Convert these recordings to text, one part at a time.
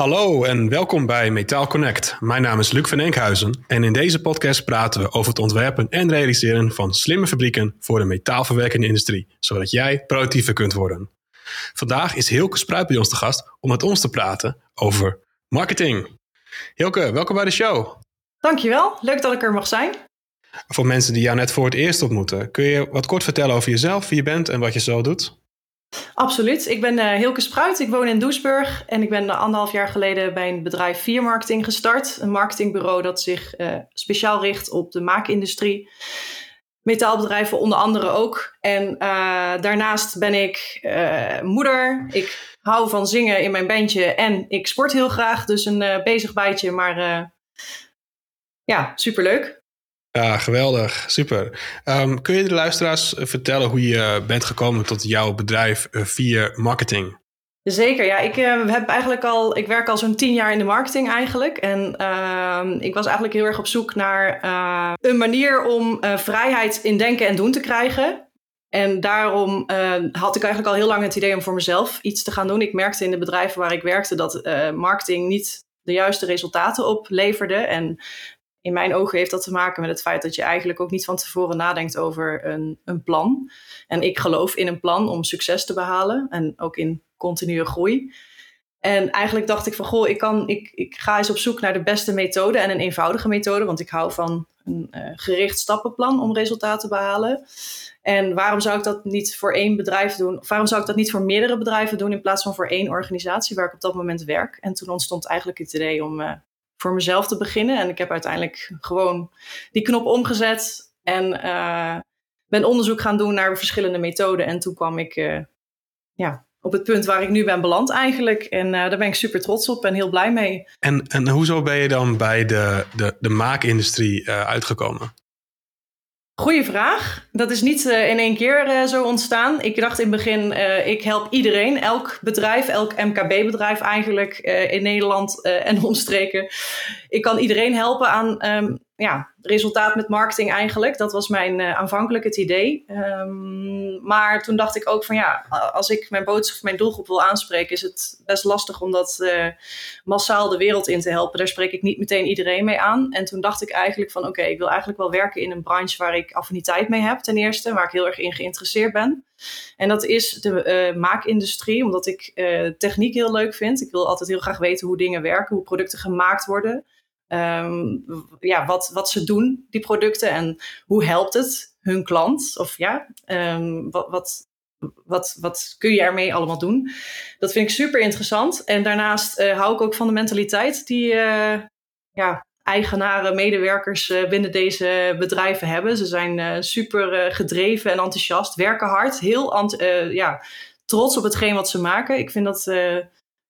Hallo en welkom bij Metaal Connect. Mijn naam is Luc van Enkhuizen en in deze podcast praten we over het ontwerpen en realiseren van slimme fabrieken voor de metaalverwerkende industrie, zodat jij productiever kunt worden. Vandaag is Hilke Spruit bij ons te gast om met ons te praten over marketing. Hilke, welkom bij de show. Dankjewel, leuk dat ik er mag zijn. Voor mensen die jou net voor het eerst ontmoeten, kun je wat kort vertellen over jezelf, wie je bent en wat je zo doet? Absoluut. Ik ben uh, Hilke Spruit. Ik woon in Doesburg. En ik ben anderhalf jaar geleden bij een bedrijf Vier Marketing gestart. Een marketingbureau dat zich uh, speciaal richt op de maakindustrie. Metaalbedrijven onder andere ook. En daarnaast ben ik moeder. Ik hou van zingen in mijn bandje. En ik sport heel graag. Dus een bezig bijtje. Maar ja, superleuk. Ja, geweldig. Super. Um, kun je de luisteraars vertellen hoe je bent gekomen tot jouw bedrijf uh, via marketing? Zeker, ja. Ik uh, heb eigenlijk al, ik werk al zo'n tien jaar in de marketing eigenlijk. En uh, ik was eigenlijk heel erg op zoek naar uh, een manier om vrijheid in denken en doen te krijgen. En daarom had ik eigenlijk al heel lang het idee om voor mezelf iets te gaan doen. Ik merkte in de bedrijven waar ik werkte dat marketing niet de juiste resultaten opleverde. En in mijn ogen heeft dat te maken met het feit dat je eigenlijk ook niet van tevoren nadenkt over een, een plan. En ik geloof in een plan om succes te behalen en ook in continue groei. En eigenlijk dacht ik van, goh, ik, kan, ik, ik ga eens op zoek naar de beste methode en een eenvoudige methode, want ik hou van een uh, gericht stappenplan om resultaten te behalen. En waarom zou ik dat niet voor één bedrijf doen? Of waarom zou ik dat niet voor meerdere bedrijven doen in plaats van voor één organisatie waar ik op dat moment werk? En toen ontstond eigenlijk het idee om uh, voor mezelf te beginnen. En ik heb uiteindelijk gewoon die knop omgezet en uh, ben onderzoek gaan doen naar verschillende methoden. En toen kwam ik uh, ja, op het punt waar ik nu ben beland eigenlijk. En uh, daar ben ik super trots op en heel blij mee. En, en hoezo ben je dan bij de, de, de maakindustrie uitgekomen? Goeie vraag. Dat is niet uh, in één keer uh, zo ontstaan. Ik dacht in het begin, uh, ik help iedereen, elk bedrijf, elk MKB-bedrijf eigenlijk in Nederland en omstreken. Ik kan iedereen helpen aan um, ja, resultaat met marketing eigenlijk. Dat was mijn uh, aanvankelijk het idee. Um, maar toen dacht ik ook van ja, als ik mijn boodschap, mijn doelgroep wil aanspreken, is het best lastig om dat uh, massaal de wereld in te helpen. Daar spreek ik niet meteen iedereen mee aan. En toen dacht ik eigenlijk van oké, ik wil eigenlijk wel werken in een branche waar ik affiniteit mee heb ten eerste, waar ik heel erg in geïnteresseerd ben. En dat is de uh, maakindustrie, omdat ik techniek heel leuk vind. Ik wil altijd heel graag weten hoe dingen werken, hoe producten gemaakt worden. Um, ja, wat, wat ze doen, die producten, en hoe helpt het hun klant? Of ja, um, wat, wat, wat, kun je ermee allemaal doen? Dat vind ik super interessant. En daarnaast uh, hou ik ook van de mentaliteit die uh, ja, eigenaren, medewerkers uh, binnen deze bedrijven hebben. Ze zijn super gedreven en enthousiast, werken hard, heel ja, trots op hetgeen wat ze maken. Ik vind dat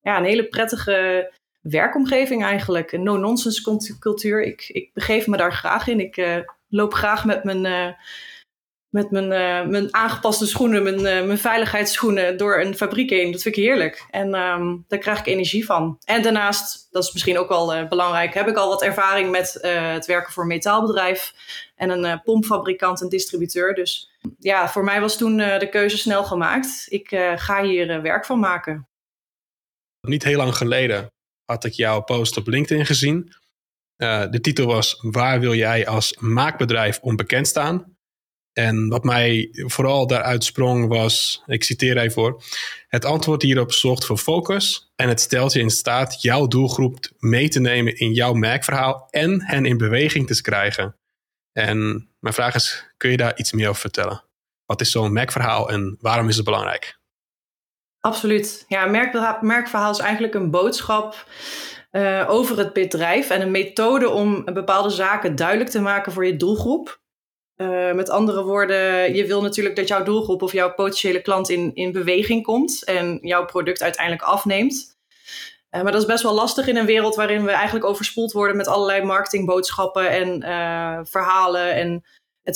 ja, een hele prettige werkomgeving eigenlijk. Een no-nonsense cultuur. Ik, ik begeef me daar graag in. Ik uh, loop graag met mijn, uh, met mijn, uh, mijn aangepaste schoenen, mijn, mijn veiligheidsschoenen door een fabriek heen. Dat vind ik heerlijk. En um, daar krijg ik energie van. En daarnaast, dat is misschien ook wel belangrijk, heb ik al wat ervaring met het werken voor een metaalbedrijf en een pompfabrikant en distributeur. Dus ja, voor mij was toen de keuze snel gemaakt. Ik ga hier werk van maken. Niet heel lang geleden had ik jouw post op LinkedIn gezien. Uh, de titel was Waar wil jij als maakbedrijf onbekend staan? En wat mij vooral daaruit sprong was, ik citeer even voor, het antwoord hierop zorgt voor focus en het stelt je in staat jouw doelgroep mee te nemen in jouw merkverhaal en hen in beweging te krijgen. En mijn vraag is, kun je daar iets meer over vertellen? Wat is zo'n merkverhaal en waarom is het belangrijk? Absoluut. Ja, merk, merkverhaal is eigenlijk een boodschap uh, over het bedrijf en een methode om bepaalde zaken duidelijk te maken voor je doelgroep. Uh, met andere woorden, je wil natuurlijk dat jouw doelgroep of jouw potentiële klant in, in beweging komt en jouw product uiteindelijk afneemt. Uh, maar dat is best wel lastig in een wereld waarin we eigenlijk overspoeld worden met allerlei marketingboodschappen en verhalen en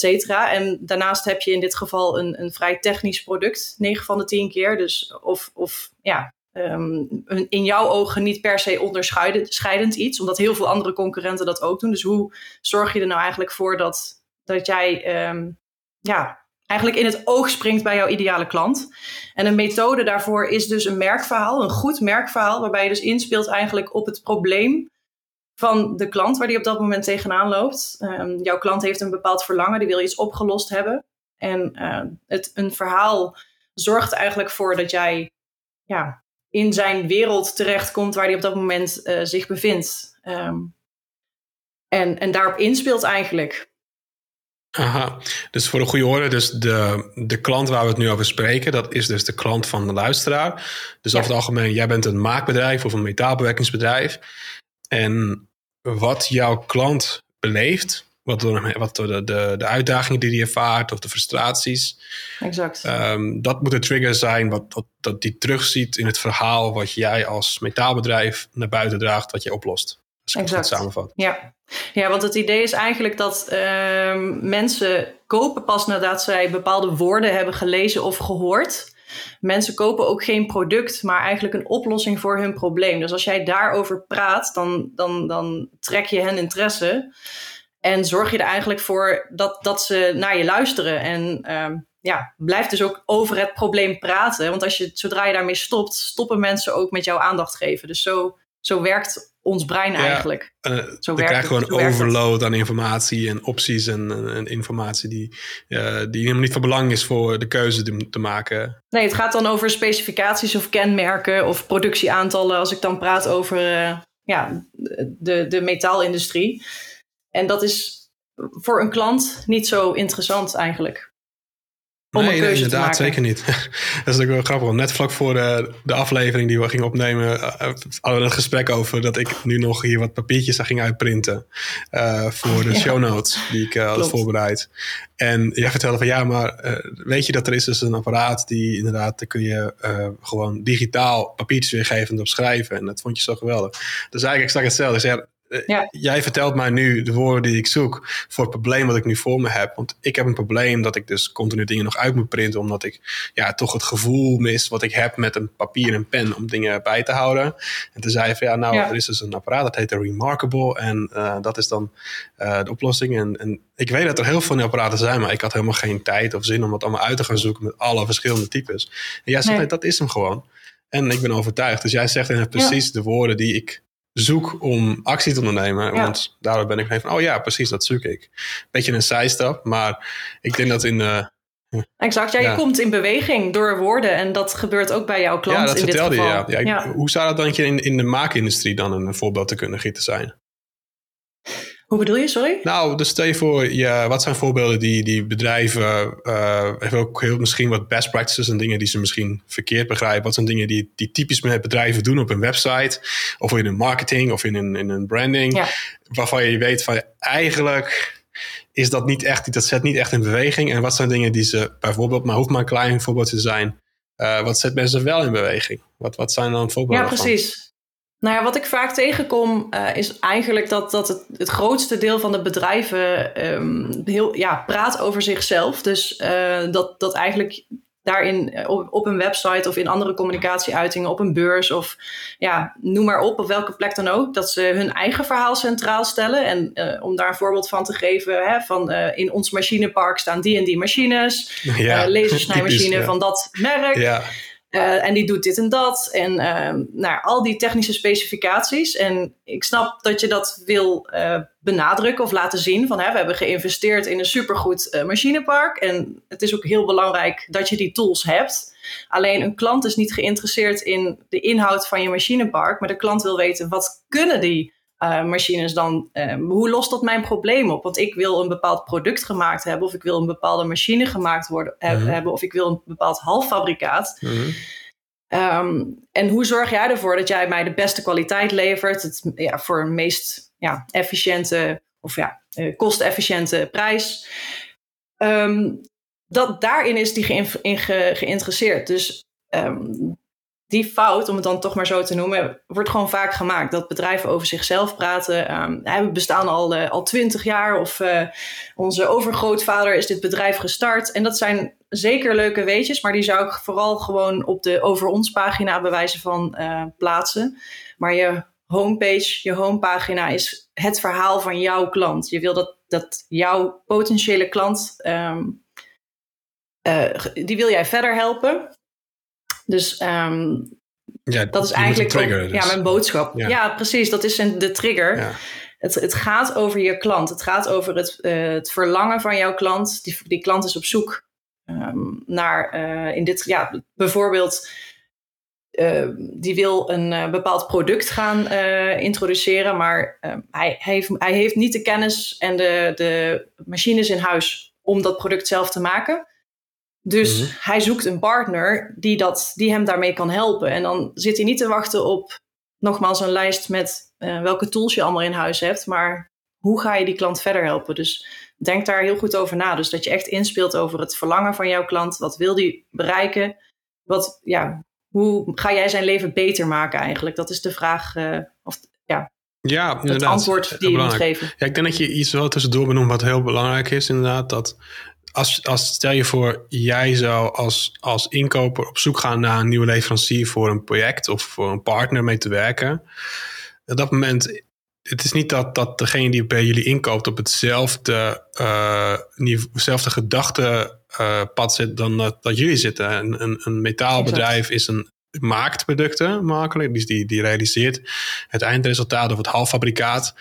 et. En daarnaast heb je in dit geval een, een vrij technisch product, 9 van de 10 keer. Dus of, of ja, um, in jouw ogen niet per se onderscheidend iets, omdat heel veel andere concurrenten dat ook doen. Dus hoe zorg je er nou eigenlijk voor dat, dat jij um, ja, eigenlijk in het oog springt bij jouw ideale klant. En een methode daarvoor is dus een merkverhaal, een goed merkverhaal, waarbij je dus inspeelt eigenlijk op het probleem van de klant waar die op dat moment tegenaan loopt. Um, jouw klant heeft een bepaald verlangen, die wil iets opgelost hebben. En uh, het, een verhaal zorgt eigenlijk voor dat jij ja, in zijn wereld terechtkomt waar hij op dat moment uh, zich bevindt. Um, en, en daarop inspeelt eigenlijk. Aha, dus voor de goede orde, dus de, de klant waar we het nu over spreken, dat is dus de klant van de luisteraar. Dus ja. over het algemeen, jij bent een maakbedrijf of een metaalbewerkingsbedrijf. En wat jouw klant beleeft, wat, door, wat door de, de, de uitdagingen die hij ervaart of de frustraties. Exact. Um, dat moet een trigger zijn wat, wat, dat die terugziet in het verhaal wat jij als metaalbedrijf naar buiten draagt, wat je oplost. Als ik exact. het samenvat. Ja. ja, want het idee is eigenlijk dat uh, mensen kopen pas nadat zij bepaalde woorden hebben gelezen of gehoord. Mensen kopen ook geen product, maar eigenlijk een oplossing voor hun probleem. Dus als jij daarover praat, dan, dan, dan trek je hen interesse. En zorg je er eigenlijk voor dat, dat ze naar je luisteren. En uh, ja, blijf dus ook over het probleem praten. Want als je, zodra je daarmee stopt, stoppen mensen ook met jouw aandacht geven. Dus zo, zo werkt ons brein ja, eigenlijk. Uh, Zo je gewoon overload aan informatie en opties en, en, en informatie die, uh, die helemaal niet van belang is voor de keuze te, te, maken. Nee, het gaat dan over specificaties of kenmerken of productieaantallen als ik dan praat over uh, ja, de, de metaalindustrie. En dat is voor een klant niet zo interessant eigenlijk om nee, inderdaad, zeker niet. dat is ook wel grappig. Net vlak voor de, de aflevering die we gingen opnemen, uh, hadden we een gesprek over dat ik nu nog hier wat papiertjes ging uitprinten. Uh, voor de ja. show notes die ik uh, had voorbereid. En jij vertelde van ja, maar weet je dat er is dus een apparaat die inderdaad, daar kun je gewoon digitaal papiertjes weergeven en op schrijven. En dat vond je zo geweldig. Dus eigenlijk exact hetzelfde. Ik zei, eh, ja. Jij vertelt mij nu de woorden die ik zoek voor het probleem wat ik nu voor me heb. Want ik heb een probleem dat ik dus continu dingen nog uit moet printen. Omdat ik ja, toch het gevoel mis wat ik heb met een papier en pen om dingen bij te houden. En toen zei je van ja, nou, ja. er is dus een apparaat dat heet Remarkable. En uh, dat is dan uh, de oplossing. En, en ik weet dat er heel veel apparaten zijn, maar ik had helemaal geen tijd of zin om het allemaal uit te gaan zoeken met alle verschillende types. En jij zegt, nee. dat is hem gewoon. En ik ben overtuigd. Dus jij zegt in precies ja. de woorden die ik zoek om actie te ondernemen. Ja. Want daardoor ben ik van, oh ja, precies, dat zoek ik. Beetje een zijstap, maar ik denk dat in de... Exact, ja, je komt in beweging door woorden en dat gebeurt ook bij jouw klant ja, dat in dit vertelde geval. Je, ja. Hoe zou dat dan in, in de maakindustrie dan een voorbeeld te kunnen gieten zijn? Hoe bedoel je, sorry? Nou, dus stel je voor, ja, wat zijn voorbeelden die, die bedrijven, uh, hebben ook heel misschien wat best practices en dingen die ze misschien verkeerd begrijpen. Wat zijn dingen die, die typisch met bedrijven doen op een website, of in een marketing of in een, in een branding, ja. waarvan je weet van eigenlijk is dat niet echt, dat zet niet echt in beweging. En wat zijn dingen die ze bijvoorbeeld, maar hoeft maar een klein voorbeeld te zijn, uh, wat zet mensen wel in beweging? Wat, wat zijn dan voorbeelden? Ja, precies. Van? Nou ja, wat ik vaak tegenkom uh, is eigenlijk dat, dat het, het grootste deel van de bedrijven um, heel, ja, praat over zichzelf. Dus uh, dat, dat eigenlijk daarin op, op, een website of in andere communicatieuitingen, op een beurs of ja, noem maar op, op welke plek dan ook, dat ze hun eigen verhaal centraal stellen. En uh, om daar een voorbeeld van te geven, hè, van uh, in ons machinepark staan die en die machines, ja, uh, lasersnijmachine ja. van dat merk. Ja. Uh, en die doet dit en dat. En uh, al die technische specificaties. En ik snap dat je dat wil uh, benadrukken of laten zien. Van hè, we hebben geïnvesteerd in een supergoed machinepark. En het is ook heel belangrijk dat je die tools hebt. Alleen een klant is niet geïnteresseerd in de inhoud van je machinepark. Maar de klant wil weten wat kunnen die uh, machines dan, uh, hoe lost dat mijn probleem op? Want ik wil een bepaald product gemaakt hebben, of ik wil een bepaalde machine gemaakt worden, he, mm-hmm. hebben, of ik wil een bepaald halffabrikaat. Um, en hoe zorg jij ervoor dat jij mij de beste kwaliteit levert, het, ja, voor een meest ja, efficiënte of ja, uh, kostefficiënte prijs? Um, dat, daarin is die ge geïnteresseerd. Dus um, die fout, om het dan toch maar zo te noemen, wordt gewoon vaak gemaakt. Dat bedrijven over zichzelf praten. Um, we bestaan al, uh, al twintig jaar of uh, onze overgrootvader is dit bedrijf gestart. En dat zijn zeker leuke weetjes, maar die zou ik vooral gewoon op de over ons pagina bewijzen van uh, plaatsen. Maar je homepage, je homepagina is het verhaal van jouw klant. Je wil dat, dat jouw potentiële klant um, die wil jij verder helpen. Dus ehm, ja, dat is eigenlijk trigger, ook, ja, dus. mijn boodschap. Ja. precies. Dat is een, de trigger. Ja. Het, het gaat over je klant. Het gaat over het, het verlangen van jouw klant. Die, die klant is op zoek um, naar, uh, in dit, ja, bijvoorbeeld, uh, die wil een uh, bepaald product gaan introduceren, maar ehm, hij, heeft, hij heeft niet de kennis en de, de machines in huis om dat product zelf te maken. Dus mm -hmm. hij zoekt een partner die, dat, die hem daarmee kan helpen. En dan zit hij niet te wachten op nogmaals een lijst met welke tools je allemaal in huis hebt, maar hoe ga je die klant verder helpen? Dus denk daar heel goed over na. Dus dat je echt inspeelt over het verlangen van jouw klant. Wat wil die bereiken? Wat, ja, hoe ga jij zijn leven beter maken eigenlijk? Dat is de vraag. Uh, of, ja, ja, het antwoord die je moet geven. Ja, ik denk dat je iets wel tussendoor benoemt wat heel belangrijk is inderdaad. Dat als, als stel je voor, jij zou als, als inkoper op zoek gaan naar een nieuwe leverancier voor een project of voor een partner mee te werken. Op dat moment het is niet dat, dat degene die bij jullie inkoopt op hetzelfde, uh, niveau, hetzelfde gedachtepad uh, zit dan dat, dat, jullie zitten. Een, een, een metaalbedrijf is een, maakt producten makkelijk, dus die, die realiseert het eindresultaat of het halffabrikaat.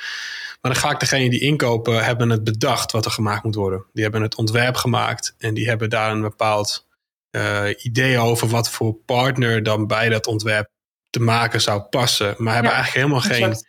Maar dan ga ik degene die inkopen, hebben het bedacht wat er gemaakt moet worden. Die hebben het ontwerp gemaakt en die hebben daar een bepaald uh, idee over wat voor partner dan bij dat ontwerp te maken zou passen. Maar hebben eigenlijk helemaal geen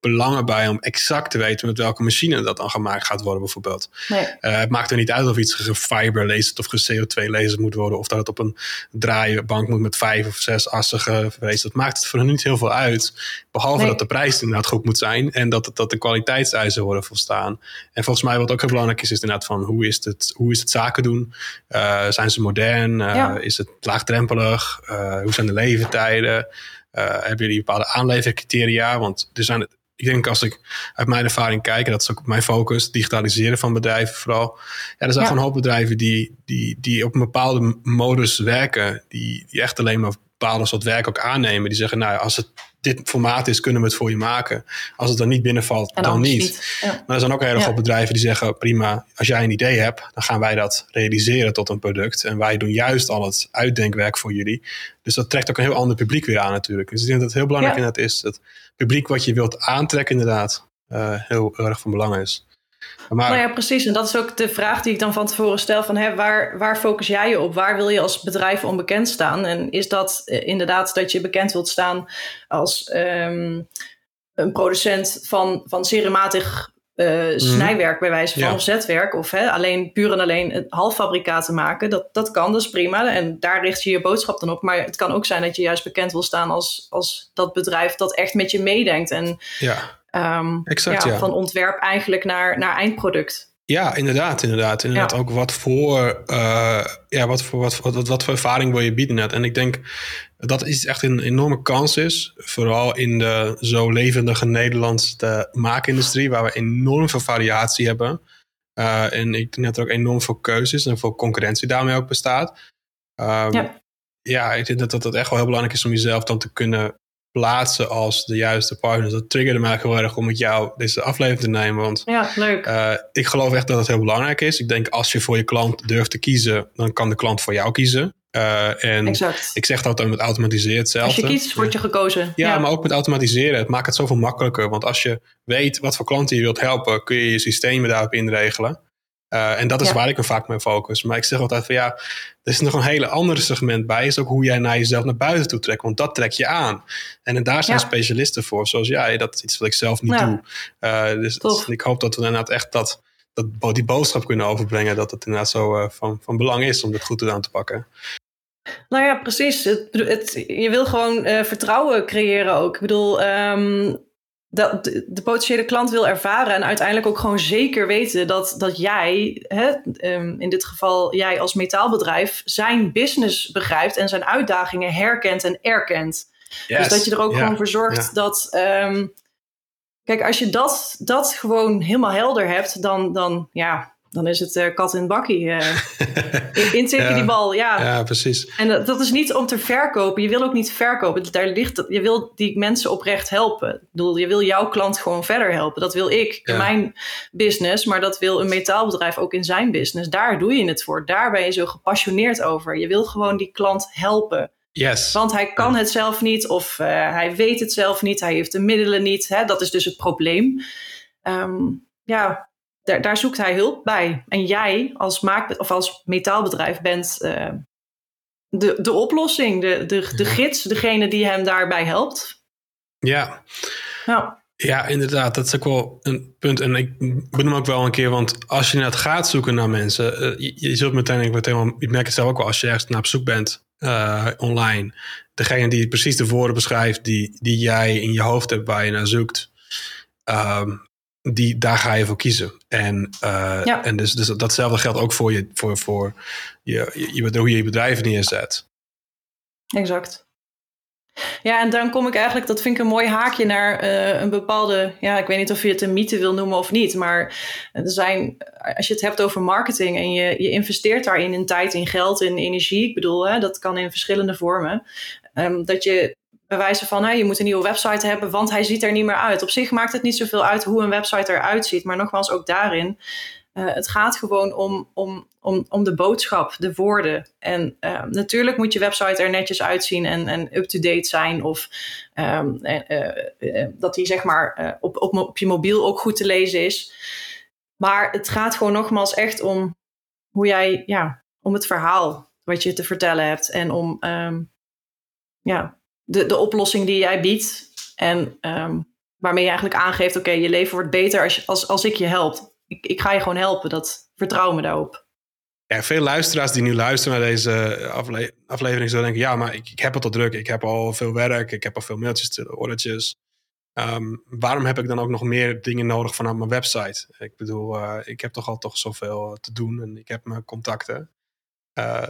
belangen bij om exact te weten met welke machine dat dan gemaakt gaat worden, bijvoorbeeld. Nee. Uh, het maakt er niet uit of iets gefiberlaced of ge-CO2-laser moet worden, of dat het op een draaibank moet met vijf of zes assen geweest. Dat maakt het voor hen niet heel veel uit. Behalve dat de prijs inderdaad goed moet zijn en dat, dat de kwaliteitseisen worden volstaan. En volgens mij wat ook heel belangrijk is, is inderdaad van hoe is het, hoe is het zaken doen? Uh, zijn ze modern? Uh, Is het laagdrempelig? hoe zijn de leeftijden? hebben jullie bepaalde aanlevercriteria? Want er zijn ik denk als ik uit mijn ervaring kijk, en dat is ook mijn focus, digitaliseren van bedrijven vooral. Ja, er zijn gewoon een hoop bedrijven die, die, die op een bepaalde modus werken, die, die echt alleen maar bepaalde soort werk ook aannemen. Die zeggen, nou, als het dit formaat is, kunnen we het voor je maken. Als het dan niet binnenvalt, dan niet. Maar er zijn ook heel erg bedrijven die zeggen, prima, als jij een idee hebt, dan gaan wij dat realiseren tot een product. En wij doen juist al het uitdenkwerk voor jullie. Dus dat trekt ook een heel ander publiek weer aan natuurlijk. Dus ik denk dat het heel belangrijk ja. is dat publiek wat je wilt aantrekken inderdaad uh, heel, erg van belang is. Maar, nou ja, precies. En dat is ook de vraag die ik dan van tevoren stel: van, hè, waar, waar focus jij je op? Waar wil je als bedrijf onbekend staan? En is dat uh, inderdaad dat je bekend wilt staan als um, een producent van, van seriematig uh, snijwerk bij wijze van ja. of zetwerk of hè, alleen puur en alleen halffabrikaten maken, dat, dat kan dus prima en daar richt je je boodschap dan op. Maar het kan ook zijn dat je juist bekend wil staan als, als dat bedrijf dat echt met je meedenkt en ja. Um, exact, ja, van ontwerp eigenlijk naar, naar eindproduct. Ja, inderdaad, inderdaad. Inderdaad ook wat voor, uh, ja, wat voor, wat, wat, wat voor ervaring wil je bieden net. En ik denk dat is echt een enorme kans is. Vooral in de zo levendige Nederlandse maakindustrie, waar we enorm veel variatie hebben. Uh, en ik denk dat er ook enorm veel keuzes en veel concurrentie daarmee ook bestaat. Um, ja. ja, ik denk dat, dat het echt wel heel belangrijk is om jezelf dan te kunnen plaatsen als de juiste partner. Dat triggerde mij heel erg om met jou deze aflevering te nemen. Want ja, leuk. Uh, ik geloof echt dat het heel belangrijk is. Ik denk als je voor je klant durft te kiezen, dan kan de klant voor jou kiezen. Uh, en exact. ik zeg dat ook met automatiseren hetzelfde. Als je kiest, word je gekozen. Ja, ja, maar ook met automatiseren. Het maakt het zoveel makkelijker. Want als je weet wat voor klanten je wilt helpen, kun je je systemen daarop inregelen. Uh, en dat is waar ik me vaak mee focus. Maar ik zeg altijd van ja, er is nog een hele andere segment bij. Is ook hoe jij naar jezelf naar buiten toe trekt. Want dat trek je aan. En, daar zijn ja. specialisten voor. Zoals jij. Dat is iets wat ik zelf niet doe. Uh, dus, dus ik hoop dat we inderdaad echt dat, dat, die boodschap kunnen overbrengen. Dat het inderdaad zo uh, van, van belang is om dit goed aan te pakken. Nou ja, precies. Het, het, je wil gewoon vertrouwen creëren ook. Ik bedoel, um, dat de, potentiële klant wil ervaren en uiteindelijk ook gewoon zeker weten dat, dat jij, hè, um, in dit geval jij als metaalbedrijf, zijn business begrijpt en zijn uitdagingen herkent en erkent. Yes. Dus dat je er ook gewoon voor zorgt dat. Um, kijk, als je dat, dat gewoon helemaal helder hebt, dan, dan ja, dan is het uh, kat in het bakkie. Uh, intikken die bal, ja. Ja, precies. En dat, dat, is niet om te verkopen. Je wil ook niet verkopen. Daar ligt, je wil die mensen oprecht helpen. Ik bedoel, je wil jouw klant gewoon verder helpen. Dat wil ik in mijn business, maar dat wil een metaalbedrijf ook in zijn business. Daar doe je het voor. Daar ben je zo gepassioneerd over. Je wil gewoon die klant helpen. Yes. Want hij kan het zelf niet of uh, hij weet het zelf niet. Hij heeft de middelen niet. Hè? Dat is dus het probleem. Um, ja, daar, daar, zoekt hij hulp bij. En jij als, maak, of als metaalbedrijf bent uh, de, de oplossing, de, de, de gids, degene die hem daarbij helpt. Ja. Nou. Ja, inderdaad. Dat is ook wel een punt. En ik benoem ook wel een keer, want als je net gaat zoeken naar mensen, uh, je, je, zult meteen, ik, ik merk het zelf ook wel, als je ergens naar op zoek bent uh, online, degene die precies de woorden beschrijft die, die jij in je hoofd hebt waar je naar zoekt, um, die, daar ga je voor kiezen. En, uh, ja. en dus, dus datzelfde geldt ook voor, je, voor, voor je, je, hoe je je bedrijf neerzet. Exact. Ja, en dan kom ik eigenlijk, dat vind ik een mooi haakje naar uh, een bepaalde, ja, ik weet niet of je het een mythe wil noemen of niet, maar er zijn, als je het hebt over marketing en je, je investeert daarin in tijd, in geld, in energie, ik bedoel, hè, dat kan in verschillende vormen, um, dat je bij wijze van, hè, je moet een nieuwe website hebben, want hij ziet er niet meer uit. Op zich maakt het niet zoveel uit hoe een website eruit ziet, maar nogmaals, ook daarin. Uh, het gaat gewoon om, om, om, om de boodschap, de woorden. En uh, natuurlijk moet je website er netjes uitzien en, en up-to-date zijn. Of um, uh, dat die zeg maar op, op, op je mobiel ook goed te lezen is. Maar het gaat gewoon nogmaals echt om hoe jij, ja, om het verhaal wat je te vertellen hebt. En om um, ja, de, de oplossing die jij biedt. En um, waarmee je eigenlijk aangeeft: oké, je leven wordt beter als, als, als ik je help. Ik, ik ga je gewoon helpen. Dat vertrouw me daarop. Ja, veel luisteraars die nu luisteren naar deze afle aflevering zullen denken: ja, maar ik, ik heb het al druk. Ik heb al veel werk. Ik heb al veel mailtjes, te ordertjes. Um, waarom heb ik dan ook nog meer dingen nodig vanuit mijn website? Ik bedoel, uh, ik heb toch al toch zoveel te doen en ik heb mijn contacten. Uh,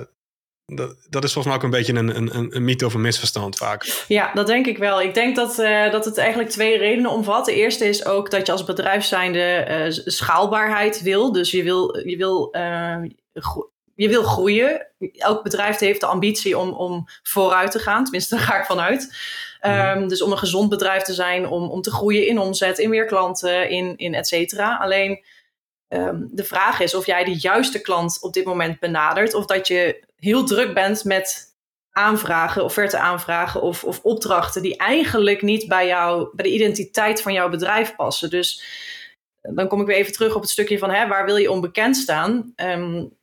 dat, dat is volgens mij ook een beetje een, een, een mythe of een misverstand vaak. Ja, dat denk ik wel. Ik denk dat, uh, dat het eigenlijk twee redenen omvat. De eerste is ook dat je als bedrijf zijnde uh, schaalbaarheid wil. Dus je wil, je wil, uh, je wil groeien. Elk bedrijf heeft de ambitie om, om vooruit te gaan. Tenminste, daar ga ik vanuit. Um, dus om een gezond bedrijf te zijn, om, om te groeien in omzet, in meer klanten, in, in et cetera. Alleen um, de vraag is of jij de juiste klant op dit moment benadert. Of dat je heel druk bent met aanvragen, offerte aanvragen of, of opdrachten die eigenlijk niet bij jou, bij de identiteit van jouw bedrijf passen. Dus dan kom ik weer even terug op het stukje van hè, waar wil je onbekend staan? Um,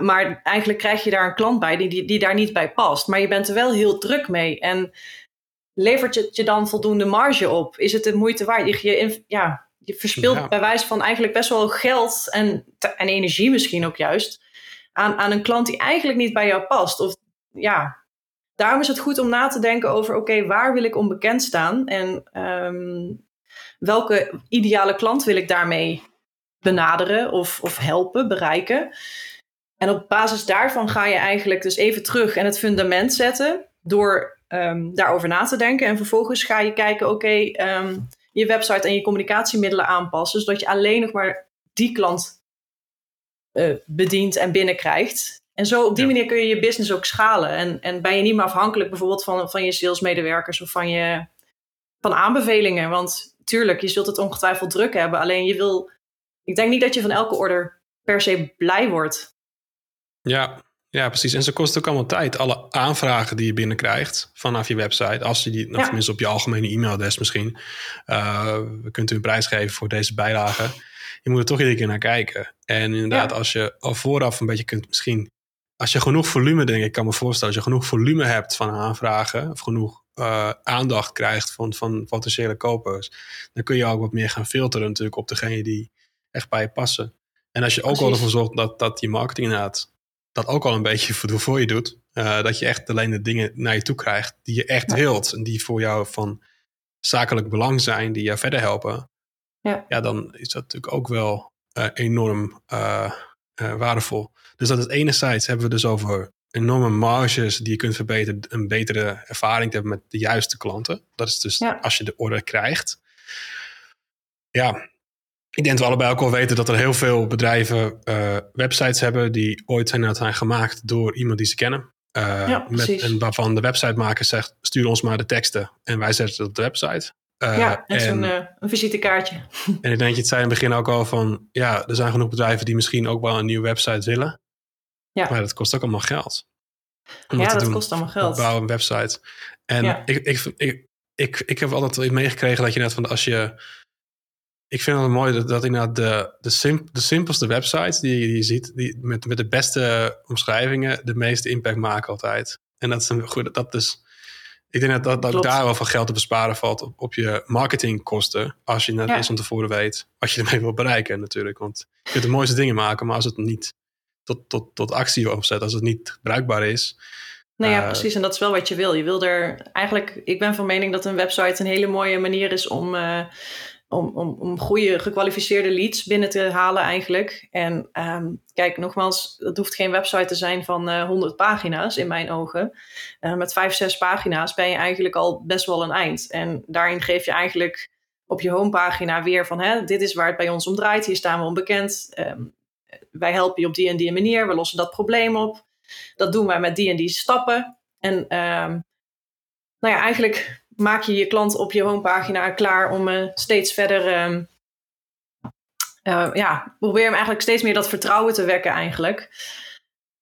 maar eigenlijk krijg je daar een klant bij die, die, die, daar niet bij past. Maar je bent er wel heel druk mee. En levert je, je dan voldoende marge op? Is het de moeite waard? Je, je, ja, je verspilt ja. bij wijze van eigenlijk best wel geld en, en energie misschien ook juist aan, aan een klant die eigenlijk niet bij jou past. Of ja, daarom is het goed om na te denken over: oké, waar wil ik onbekend staan? En um, welke ideale klant wil ik daarmee benaderen of, of helpen, bereiken? En op basis daarvan ga je eigenlijk dus even terug en het fundament zetten door um, daarover na te denken. En vervolgens ga je kijken: oké, um, je website en je communicatiemiddelen aanpassen, zodat je alleen nog maar die klant uh, bedient en binnenkrijgt. En zo op die manier kun je je business ook schalen. En, en ben je niet meer afhankelijk bijvoorbeeld van, van je salesmedewerkers of van, je, van aanbevelingen. Want tuurlijk, je zult het ongetwijfeld druk hebben. Alleen je wil. Ik denk niet dat je van elke order per se blij wordt. Ja, ja, precies. En ze kosten ook allemaal tijd. Alle aanvragen die je binnenkrijgt vanaf je website, als je die, nou, tenminste op je algemene e-mailadres misschien, uh, we kunt u een prijs geven voor deze bijlage je moet er toch iedere keer naar kijken. En inderdaad, als je al vooraf een beetje kunt, misschien, als je genoeg volume, denk ik, kan me voorstellen, als je genoeg volume hebt van aanvragen, of genoeg uh, aandacht krijgt van, van potentiële kopers, dan kun je ook wat meer gaan filteren natuurlijk op degene die echt bij je passen. En als je ook al ervoor zorgt dat, dat je marketing inderdaad dat ook al een beetje voor, voor je doet, uh, dat je echt alleen de dingen naar je toe krijgt die je echt ja. wilt en die voor jou van zakelijk belang zijn, die jou verder helpen, ja. ja, dan is dat natuurlijk ook wel uh, enorm uh, uh, waardevol. Dus dat het enerzijds hebben we dus over enorme marges die je kunt verbeteren, een betere ervaring te hebben met de juiste klanten. Dat is dus ja. als je de order krijgt. Ja, ik denk dat we allebei ook al weten dat er heel veel bedrijven uh, websites hebben die ooit zijn, zijn gemaakt door iemand die ze kennen. Uh, ja, met, en waarvan de websitemaker zegt: stuur ons maar de teksten en wij zetten het op de website. Uh, ja, en zo'n een visitekaartje. En ik denk, je het zei in het begin ook al van: ja, er zijn genoeg bedrijven die misschien ook wel een nieuwe website willen. Ja. Maar dat kost ook allemaal geld. Ja, dat kost allemaal geld. Bouwen een website. En ja. ik, ik, ik, ik, ik heb altijd meegekregen dat je net van als je ik vind het mooi dat, dat inderdaad de, de, simp, de simpelste websites die, die je ziet, die met, met de beste omschrijvingen, de meeste impact maken altijd. En dat is een goed, dat is. Ik denk dat, dat, dat daar wel van geld te besparen valt op, op je marketingkosten. Als je net ja. eens van tevoren weet wat je ermee wil bereiken, natuurlijk. Want je kunt de mooiste dingen maken, maar als het niet tot, tot, tot actie opzet, als het niet bruikbaar is. Nou ja, uh, precies. En dat is wel wat je wil. Je wil er eigenlijk, ik ben van mening dat een website een hele mooie manier is om. Uh, om, om, om goede gekwalificeerde leads binnen te halen eigenlijk. En um, kijk, nogmaals, het hoeft geen website te zijn van uh, 100 pagina's in mijn ogen. Uh, met vijf, zes pagina's ben je eigenlijk al best wel een eind. En daarin geef je eigenlijk op je homepagina weer van, hè, dit is waar het bij ons om draait. Hier staan we onbekend. Um, wij helpen je op die en die manier. We lossen dat probleem op. Dat doen wij met die en die stappen. En um, nou ja, eigenlijk maak je je klant op je homepagina klaar om uh, steeds verder. Uh, uh, ja, probeer hem eigenlijk steeds meer dat vertrouwen te wekken, eigenlijk.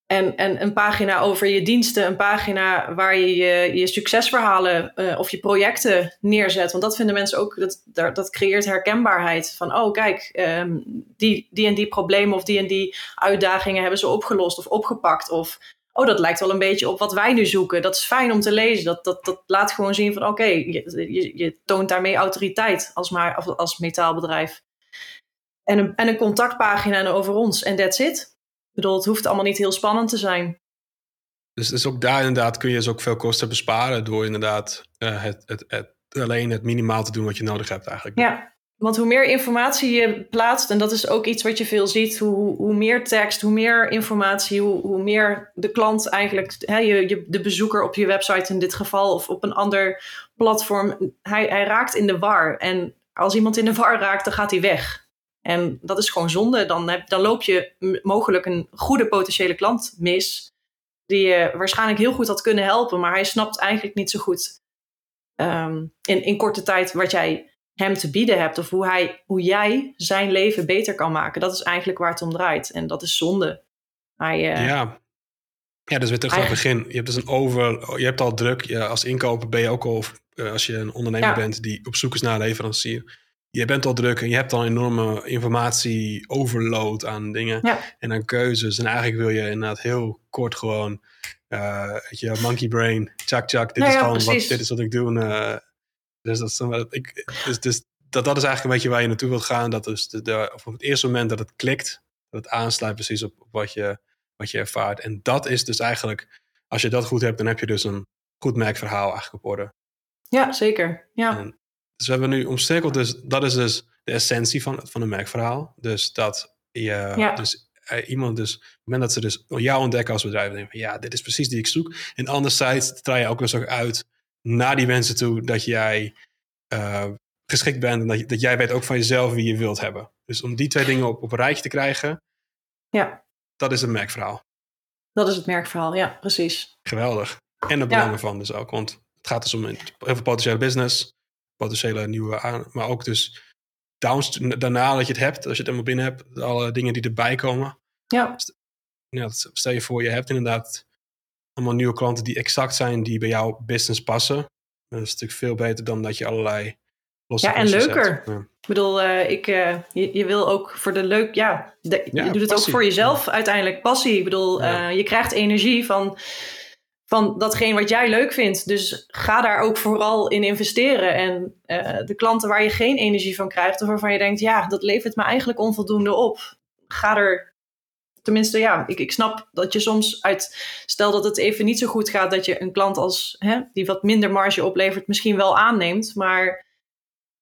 En, en een pagina over je diensten, een pagina waar je je, je succesverhalen uh, of je projecten neerzet. Want dat vinden mensen ook, dat, dat creëert herkenbaarheid. Van, oh kijk, um, die, die en die problemen of die en die uitdagingen hebben ze opgelost of opgepakt. Of oh, dat lijkt wel een beetje op wat wij nu zoeken. Dat is fijn om te lezen. Dat, dat, dat laat gewoon zien van, oké, okay, je, je, je, toont daarmee autoriteit als, maar, als metaalbedrijf. En een, en een contactpagina over ons en that's it. Ik bedoel, het hoeft allemaal niet heel spannend te zijn. Dus, dus ook daar inderdaad kun je dus ook veel kosten besparen door inderdaad uh, het, het, het, alleen het minimaal te doen wat je nodig hebt eigenlijk. Ja, want hoe meer informatie je plaatst, en dat is ook iets wat je veel ziet, hoe, hoe meer tekst, hoe meer informatie, hoe, hoe meer de klant eigenlijk, hè, je, je, de bezoeker op je website in dit geval, of op een ander platform, hij, hij raakt in de war. En als iemand in de war raakt, dan gaat hij weg. En dat is gewoon zonde. Dan, dan loop je mogelijk een goede potentiële klant mis, die je waarschijnlijk heel goed had kunnen helpen, maar hij snapt eigenlijk niet zo goed um, in, in korte tijd wat jij hem te bieden hebt. Of hoe, hij, hoe jij zijn leven beter kan maken. Dat is eigenlijk waar het om draait. En dat is zonde. Hij, uh, ja. ja, dus weer terug naar het begin. Je hebt dus een over, je hebt al druk. Ja, als inkoper ben je ook al, uh, als je een ondernemer ja. bent die op zoek is naar een leverancier. Je bent al druk en je hebt al enorme informatie overload aan dingen ja. en aan keuzes. En eigenlijk wil je inderdaad heel kort gewoon, uh, weet je, monkey brain, chak chak, dit nou is gewoon wat, dit is wat ik doe. Dus, dat, is, ik, dus, dus dat, dat is eigenlijk een beetje waar je naartoe wilt gaan. Dat is de, de, op het eerste moment dat het klikt, dat het aansluit precies op, op wat, je, wat je ervaart. En dat is dus eigenlijk, als je dat goed hebt, dan heb je dus een goed merkverhaal eigenlijk op orde. Ja, zeker. Ja. En, dus we hebben nu omcirkeld, dus dat is dus de essentie van, van een merkverhaal. Dus dat je, ja. dus uh, iemand dus, op het moment dat ze dus jou ontdekken als bedrijf, denken van ja, dit is precies die ik zoek. En anderzijds draai je ook dus ook uit naar die mensen toe dat jij uh, geschikt bent en dat, dat jij weet ook van jezelf wie je wilt hebben. Dus om die twee dingen op, op een rijtje te krijgen, ja. dat is het merkverhaal. Dat is het merkverhaal, ja, precies. Geweldig. En de belangen ja. van dus ook, want het gaat dus om heel veel potentiële business, potentiële nieuwe aan, maar ook dus daarna dat je het hebt, als je het helemaal binnen hebt, alle dingen die erbij komen. Ja. ja stel je voor, je hebt inderdaad allemaal nieuwe klanten die exact zijn, die bij jouw business passen. Dat is natuurlijk veel beter dan dat je allerlei losse Ja, en leuker. Ja. Ik bedoel, uh, ik, uh, je, je, wil ook voor de leuk, ja, de, ja je doet het passie. ook voor jezelf uiteindelijk, passie. Ik bedoel, uh, je krijgt energie van, van datgene wat jij leuk vindt. Dus ga daar ook vooral in investeren. En de klanten waar je geen energie van krijgt, of waarvan je denkt, ja, dat levert me eigenlijk onvoldoende op. Ga er tenminste, ja, ik, ik snap dat je soms uit, stel dat het even niet zo goed gaat, dat je een klant als, hè, die wat minder marge oplevert, misschien wel aanneemt, maar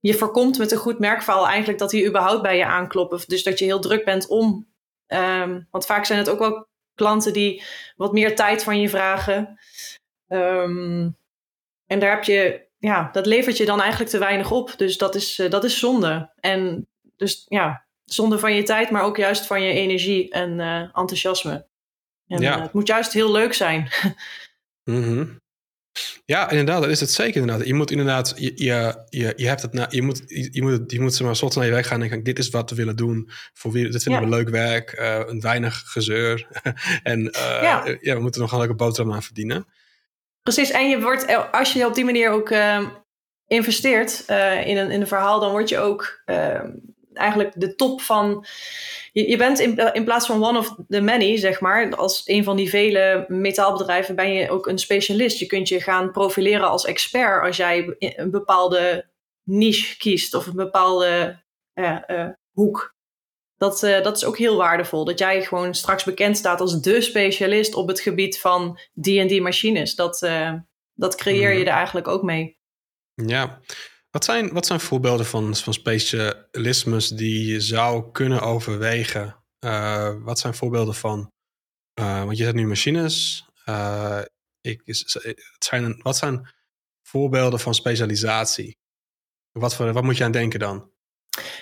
je voorkomt met een goed merkverhaal eigenlijk dat die überhaupt bij je aankloppen. Dus dat je heel druk bent om, um, want vaak zijn het ook wel klanten die wat meer tijd van je vragen. Um, en daar heb je, ja, dat levert je dan eigenlijk te weinig op. Dus dat is, uh, dat is zonde. En dus ja, zonde van je tijd, maar ook juist van je energie en enthousiasme. En ja. het moet juist heel leuk zijn. mm Ja, inderdaad, dat is het zeker inderdaad. Je moet inderdaad, je, je, je, je hebt het, na, je moet, je moet, je moet maar soort naar je weg gaan en denken, dit is wat we willen doen. Voor wie, dit vinden we leuk werk, uh, een weinig gezeur. en ja. ja. we moeten nog een leuke boterham aan verdienen. Precies, en je wordt, eh, als je op die manier ook investeert in, een, in een verhaal, dan word je ook eigenlijk de top van. Je, je bent in, in plaats van one of the many, zeg maar, als een van die vele metaalbedrijven, ben je ook een specialist. Je kunt je gaan profileren als expert als jij een bepaalde niche kiest of een bepaalde uh, hoek. Dat, uh, dat is ook heel waardevol. Dat jij gewoon straks bekend staat als de specialist op het gebied van die en die machines. Dat, dat creëer je mhm. er eigenlijk ook mee. Ja, wat zijn, wat zijn voorbeelden van, van specialismes die je zou kunnen overwegen? Uh, wat zijn voorbeelden van? Uh, want je hebt nu machines. Uh, ik, het zijn, wat zijn voorbeelden van specialisatie? Wat, voor, wat moet je aan denken dan?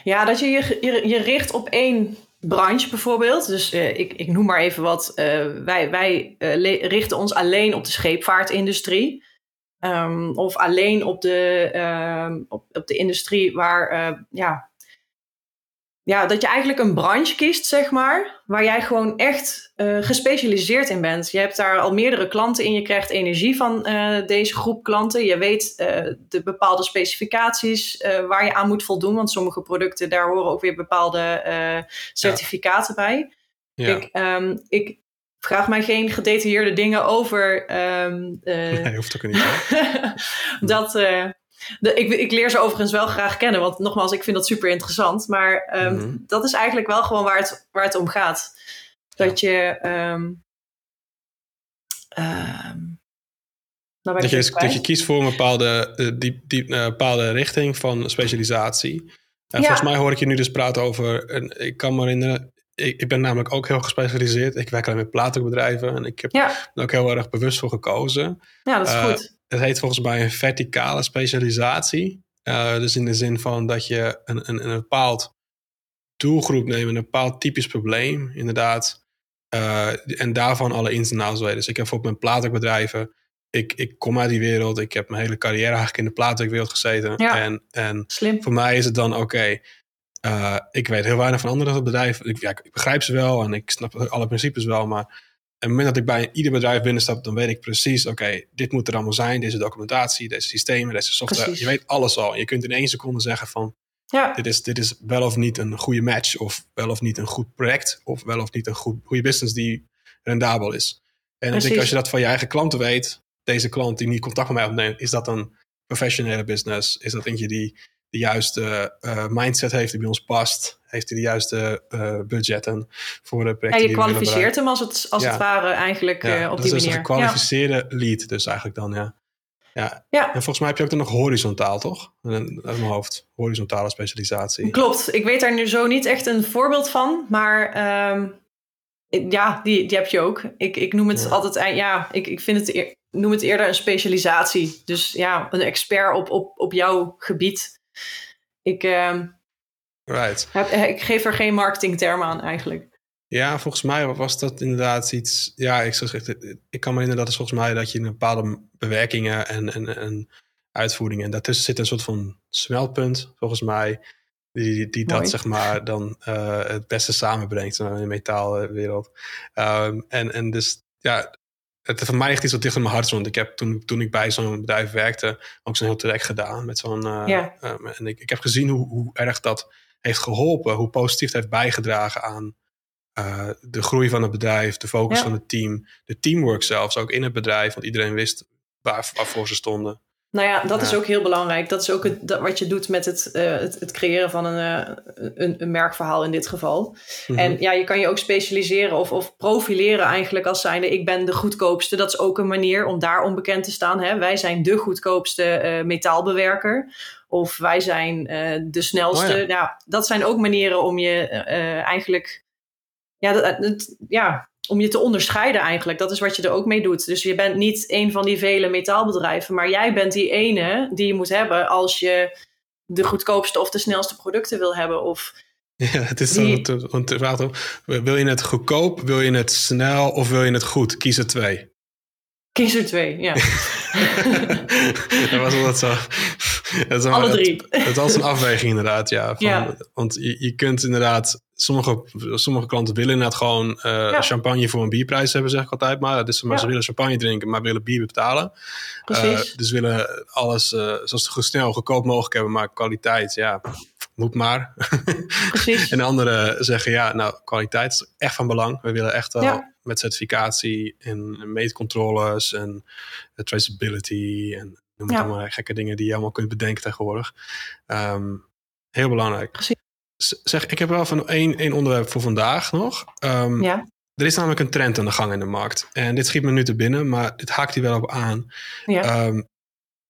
Ja, dat je je, je, richt op één branche bijvoorbeeld. Dus ik, ik noem maar even wat. wij wij richten ons alleen op de scheepvaartindustrie. Um, of alleen op de, um, op, op de industrie waar, uh, ja, ja, dat je eigenlijk een branche kiest, zeg maar, waar jij gewoon echt uh, gespecialiseerd in bent. Je hebt daar al meerdere klanten in, je krijgt energie van uh, deze groep klanten. Je weet de bepaalde specificaties waar je aan moet voldoen, want sommige producten, daar horen ook weer bepaalde certificaten ja. bij. Ja. Ik, um, ik vraag mij geen gedetailleerde dingen over. Um, uh, nee, hoeft ook niet. dat, uh, de, ik, ik, leer ze overigens wel graag kennen, want nogmaals, ik vind dat super interessant. Maar um, mm -hmm. dat is eigenlijk wel gewoon waar het, waar het om gaat. Dat ja. je. Um, dat, je, dat je kiest voor een bepaalde, uh, uh, bepaalde richting van specialisatie. En ja. volgens mij hoor ik je nu dus praten over. Ik kan me herinneren, ik, ik, ben namelijk ook heel gespecialiseerd. Ik werk alleen met platenbedrijven en ik heb er ook heel erg bewust voor gekozen. Ja, dat is uh, goed. Het heet volgens mij een verticale specialisatie. Uh, dus in de zin van dat je een, een, een bepaald doelgroep neemt, een bepaald typisch probleem, inderdaad. Uh, en daarvan alle ins en outs weten. Dus ik heb bijvoorbeeld mijn platenbedrijven. Ik, ik kom uit die wereld. Ik heb mijn hele carrière eigenlijk in de platenwereld gezeten. Ja, en, en slim. voor mij is het dan oké. Okay, uh, ik weet heel weinig van andere bedrijven. Ik, ja, ik begrijp ze wel en ik snap alle principes wel. Maar op het moment dat ik bij ieder bedrijf binnenstap, dan weet ik precies: oké, okay, dit moet er allemaal zijn. Deze documentatie, deze systemen, deze software. Precies. Je weet alles al. Je kunt in één seconde zeggen: van ja. dit, is, dit is wel of niet een goede match, of wel of niet een goed project, of wel of niet een goed, goede business die rendabel is. En ik denk, als je dat van je eigen klanten weet, deze klant die niet contact met mij opneemt, is dat een professionele business? Is dat eentje die de juiste uh, mindset heeft die bij ons past. Heeft hij de juiste uh, budgetten voor de projecten. En je kwalificeert hem als het, als ja. het ware eigenlijk ja, uh, op die manier. Dat is een gekwalificeerde lead dus eigenlijk dan, ja. ja. Ja. En volgens mij heb je ook dan nog horizontaal, toch? Uit mijn hoofd. Horizontale specialisatie. Klopt. Ik weet daar nu zo niet echt een voorbeeld van. Maar um, ja, die, die heb je ook. Ik, ik noem het altijd... Ja, ik, ik vind het... Noem het eerder een specialisatie. Dus ja, een expert op, op, op jouw gebied. Ik, uh, right. heb, ik geef er geen marketingterm aan eigenlijk. Ja, volgens mij was dat inderdaad iets. Ja, ik, zeg, ik kan me herinneren dat is volgens mij dat je in bepaalde bewerkingen en, en, en uitvoeringen. En daartussen zit een soort van smeltpunt, volgens mij. Die, die dat zeg maar dan uh, het beste samenbrengt in de metaalwereld. Um, en, en dus ja, het voor mij ligt iets wat dichter in mijn hart. Want ik heb toen, toen ik bij zo'n bedrijf werkte, ook zo'n heel traject gedaan. Met zo'n, uh, ja. uh, en ik, ik heb gezien hoe, hoe erg dat heeft geholpen. Hoe positief het heeft bijgedragen aan uh, de groei van het bedrijf. De focus ja. van het team. De teamwork zelfs, ook in het bedrijf. Want iedereen wist waar, waarvoor ze stonden. Nou ja, dat ja. is ook heel belangrijk. Dat is ook het, dat, wat je doet met het, uh, het, het, creëren van een, uh, een, een, merkverhaal in dit geval. Mm -hmm. En ja, je kan je ook specialiseren of, of profileren eigenlijk als zijnde ik ben de goedkoopste. Dat is ook een manier om daar onbekend te staan. Hè? Wij zijn de goedkoopste uh, metaalbewerker. Of wij zijn de snelste. Oh ja. Nou, dat zijn ook manieren om je eigenlijk... Ja, dat, dat, ja, om je te onderscheiden eigenlijk. Dat is wat je er ook mee doet. Dus je bent niet een van die vele metaalbedrijven, maar jij bent die ene die je moet hebben als je de goedkoopste of de snelste producten wil hebben. Of Ja, het is die... zo, want vraag wil je het goedkoop, wil je het snel of wil je het goed? Kies er twee. Kies er twee, ja. dat was dat zo. Dat Alle drie. Het, het, was een afweging inderdaad, ja. Van, Want je, je kunt inderdaad... Sommige, sommige klanten willen inderdaad gewoon uh, champagne voor een bierprijs hebben, zeg ik altijd maar. Dus maar ze willen champagne drinken, maar willen bier betalen. Precies. Uh, dus willen alles uh, zoals snel, goedkoop mogelijk hebben, maar kwaliteit, ja, moet maar. Precies. en anderen zeggen, ja, nou, kwaliteit is echt van belang. We willen echt wel met certificatie en meetcontroles en traceability en noem allemaal gekke dingen die je allemaal kunt bedenken tegenwoordig. Um, heel belangrijk. Precies. Zeg, ik heb wel van één, één onderwerp voor vandaag nog. Um, ja. Er is namelijk een trend aan de gang in de markt. En dit schiet me nu te binnen, maar dit haakt hier wel op aan. Ja. Um,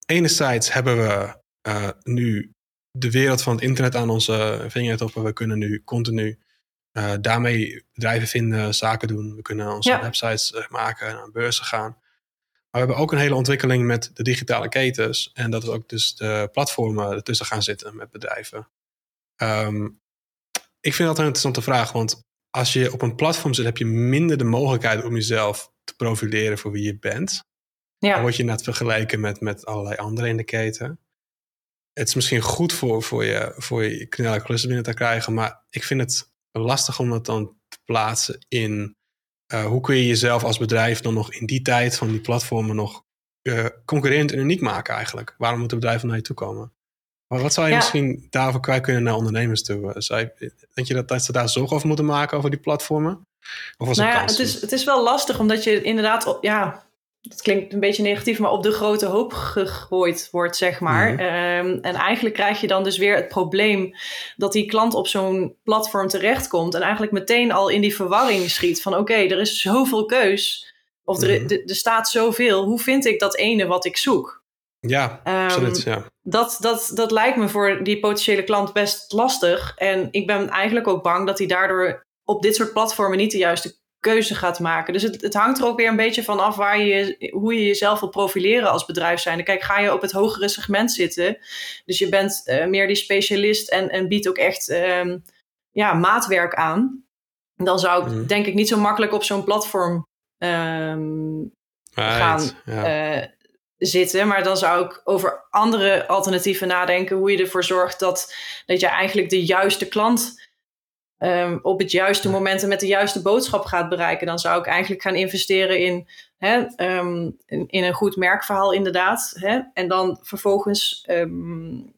enerzijds hebben we uh, nu de wereld van het internet aan onze vingertoppen. We kunnen nu continu uh, daarmee bedrijven vinden, zaken doen. We kunnen onze websites uh, maken, naar beurzen gaan. Maar we hebben ook een hele ontwikkeling met de digitale ketens. En dat is ook dus de platformen ertussen gaan zitten met bedrijven. Um, ik vind dat een interessante vraag, want als je op een platform zit, heb je minder de mogelijkheid om jezelf te profileren voor wie je bent. Ja. Dan word je net vergeleken met, met allerlei anderen in de keten het is misschien goed voor, voor je, voor je knelle klussen binnen te krijgen, maar ik vind het lastig om dat dan te plaatsen in uh, hoe kun je jezelf als bedrijf dan nog in die tijd van die platformen nog uh, concurrerend en uniek maken eigenlijk? Waarom moeten bedrijven naar je toe komen? Maar wat zou je misschien daarvoor kwijt kunnen naar ondernemers toe? Zou je, denk je dat, dat ze daar zorgen over moeten maken over die platformen? Of was nou ja, het is, het is wel lastig omdat je inderdaad, ja, dat klinkt een beetje negatief, maar op de grote hoop gegooid wordt, zeg maar. Mhm. Ehm, en eigenlijk krijg je dan dus weer het probleem dat die klant op zo'n platform terechtkomt en eigenlijk meteen al in die verwarring schiet van oké, er is zoveel keus of er, mhm. er, staat zoveel. Hoe vind ik dat ene wat ik zoek? Ja, um, absoluut. Ja. Dat, dat, dat lijkt me voor die potentiële klant best lastig. En ik ben eigenlijk ook bang dat hij daardoor op dit soort platformen niet de juiste keuze gaat maken. Dus het, het hangt er ook weer een beetje van af waar je, hoe je jezelf wil profileren als bedrijf zijn. Kijk, ga je op het hogere segment zitten, dus je bent uh, meer die specialist en, en biedt ook echt um, ja, maatwerk aan, dan zou ik mm. denk ik niet zo makkelijk op zo'n platform um, gaan ja. uh, zitten. Maar dan zou ik over andere alternatieven nadenken, hoe je ervoor zorgt dat, dat je eigenlijk de juiste klant um, op het juiste moment en met de juiste boodschap gaat bereiken, dan zou ik eigenlijk gaan investeren in, hè, um, in, in, een goed merkverhaal, inderdaad. Hè, en dan vervolgens um,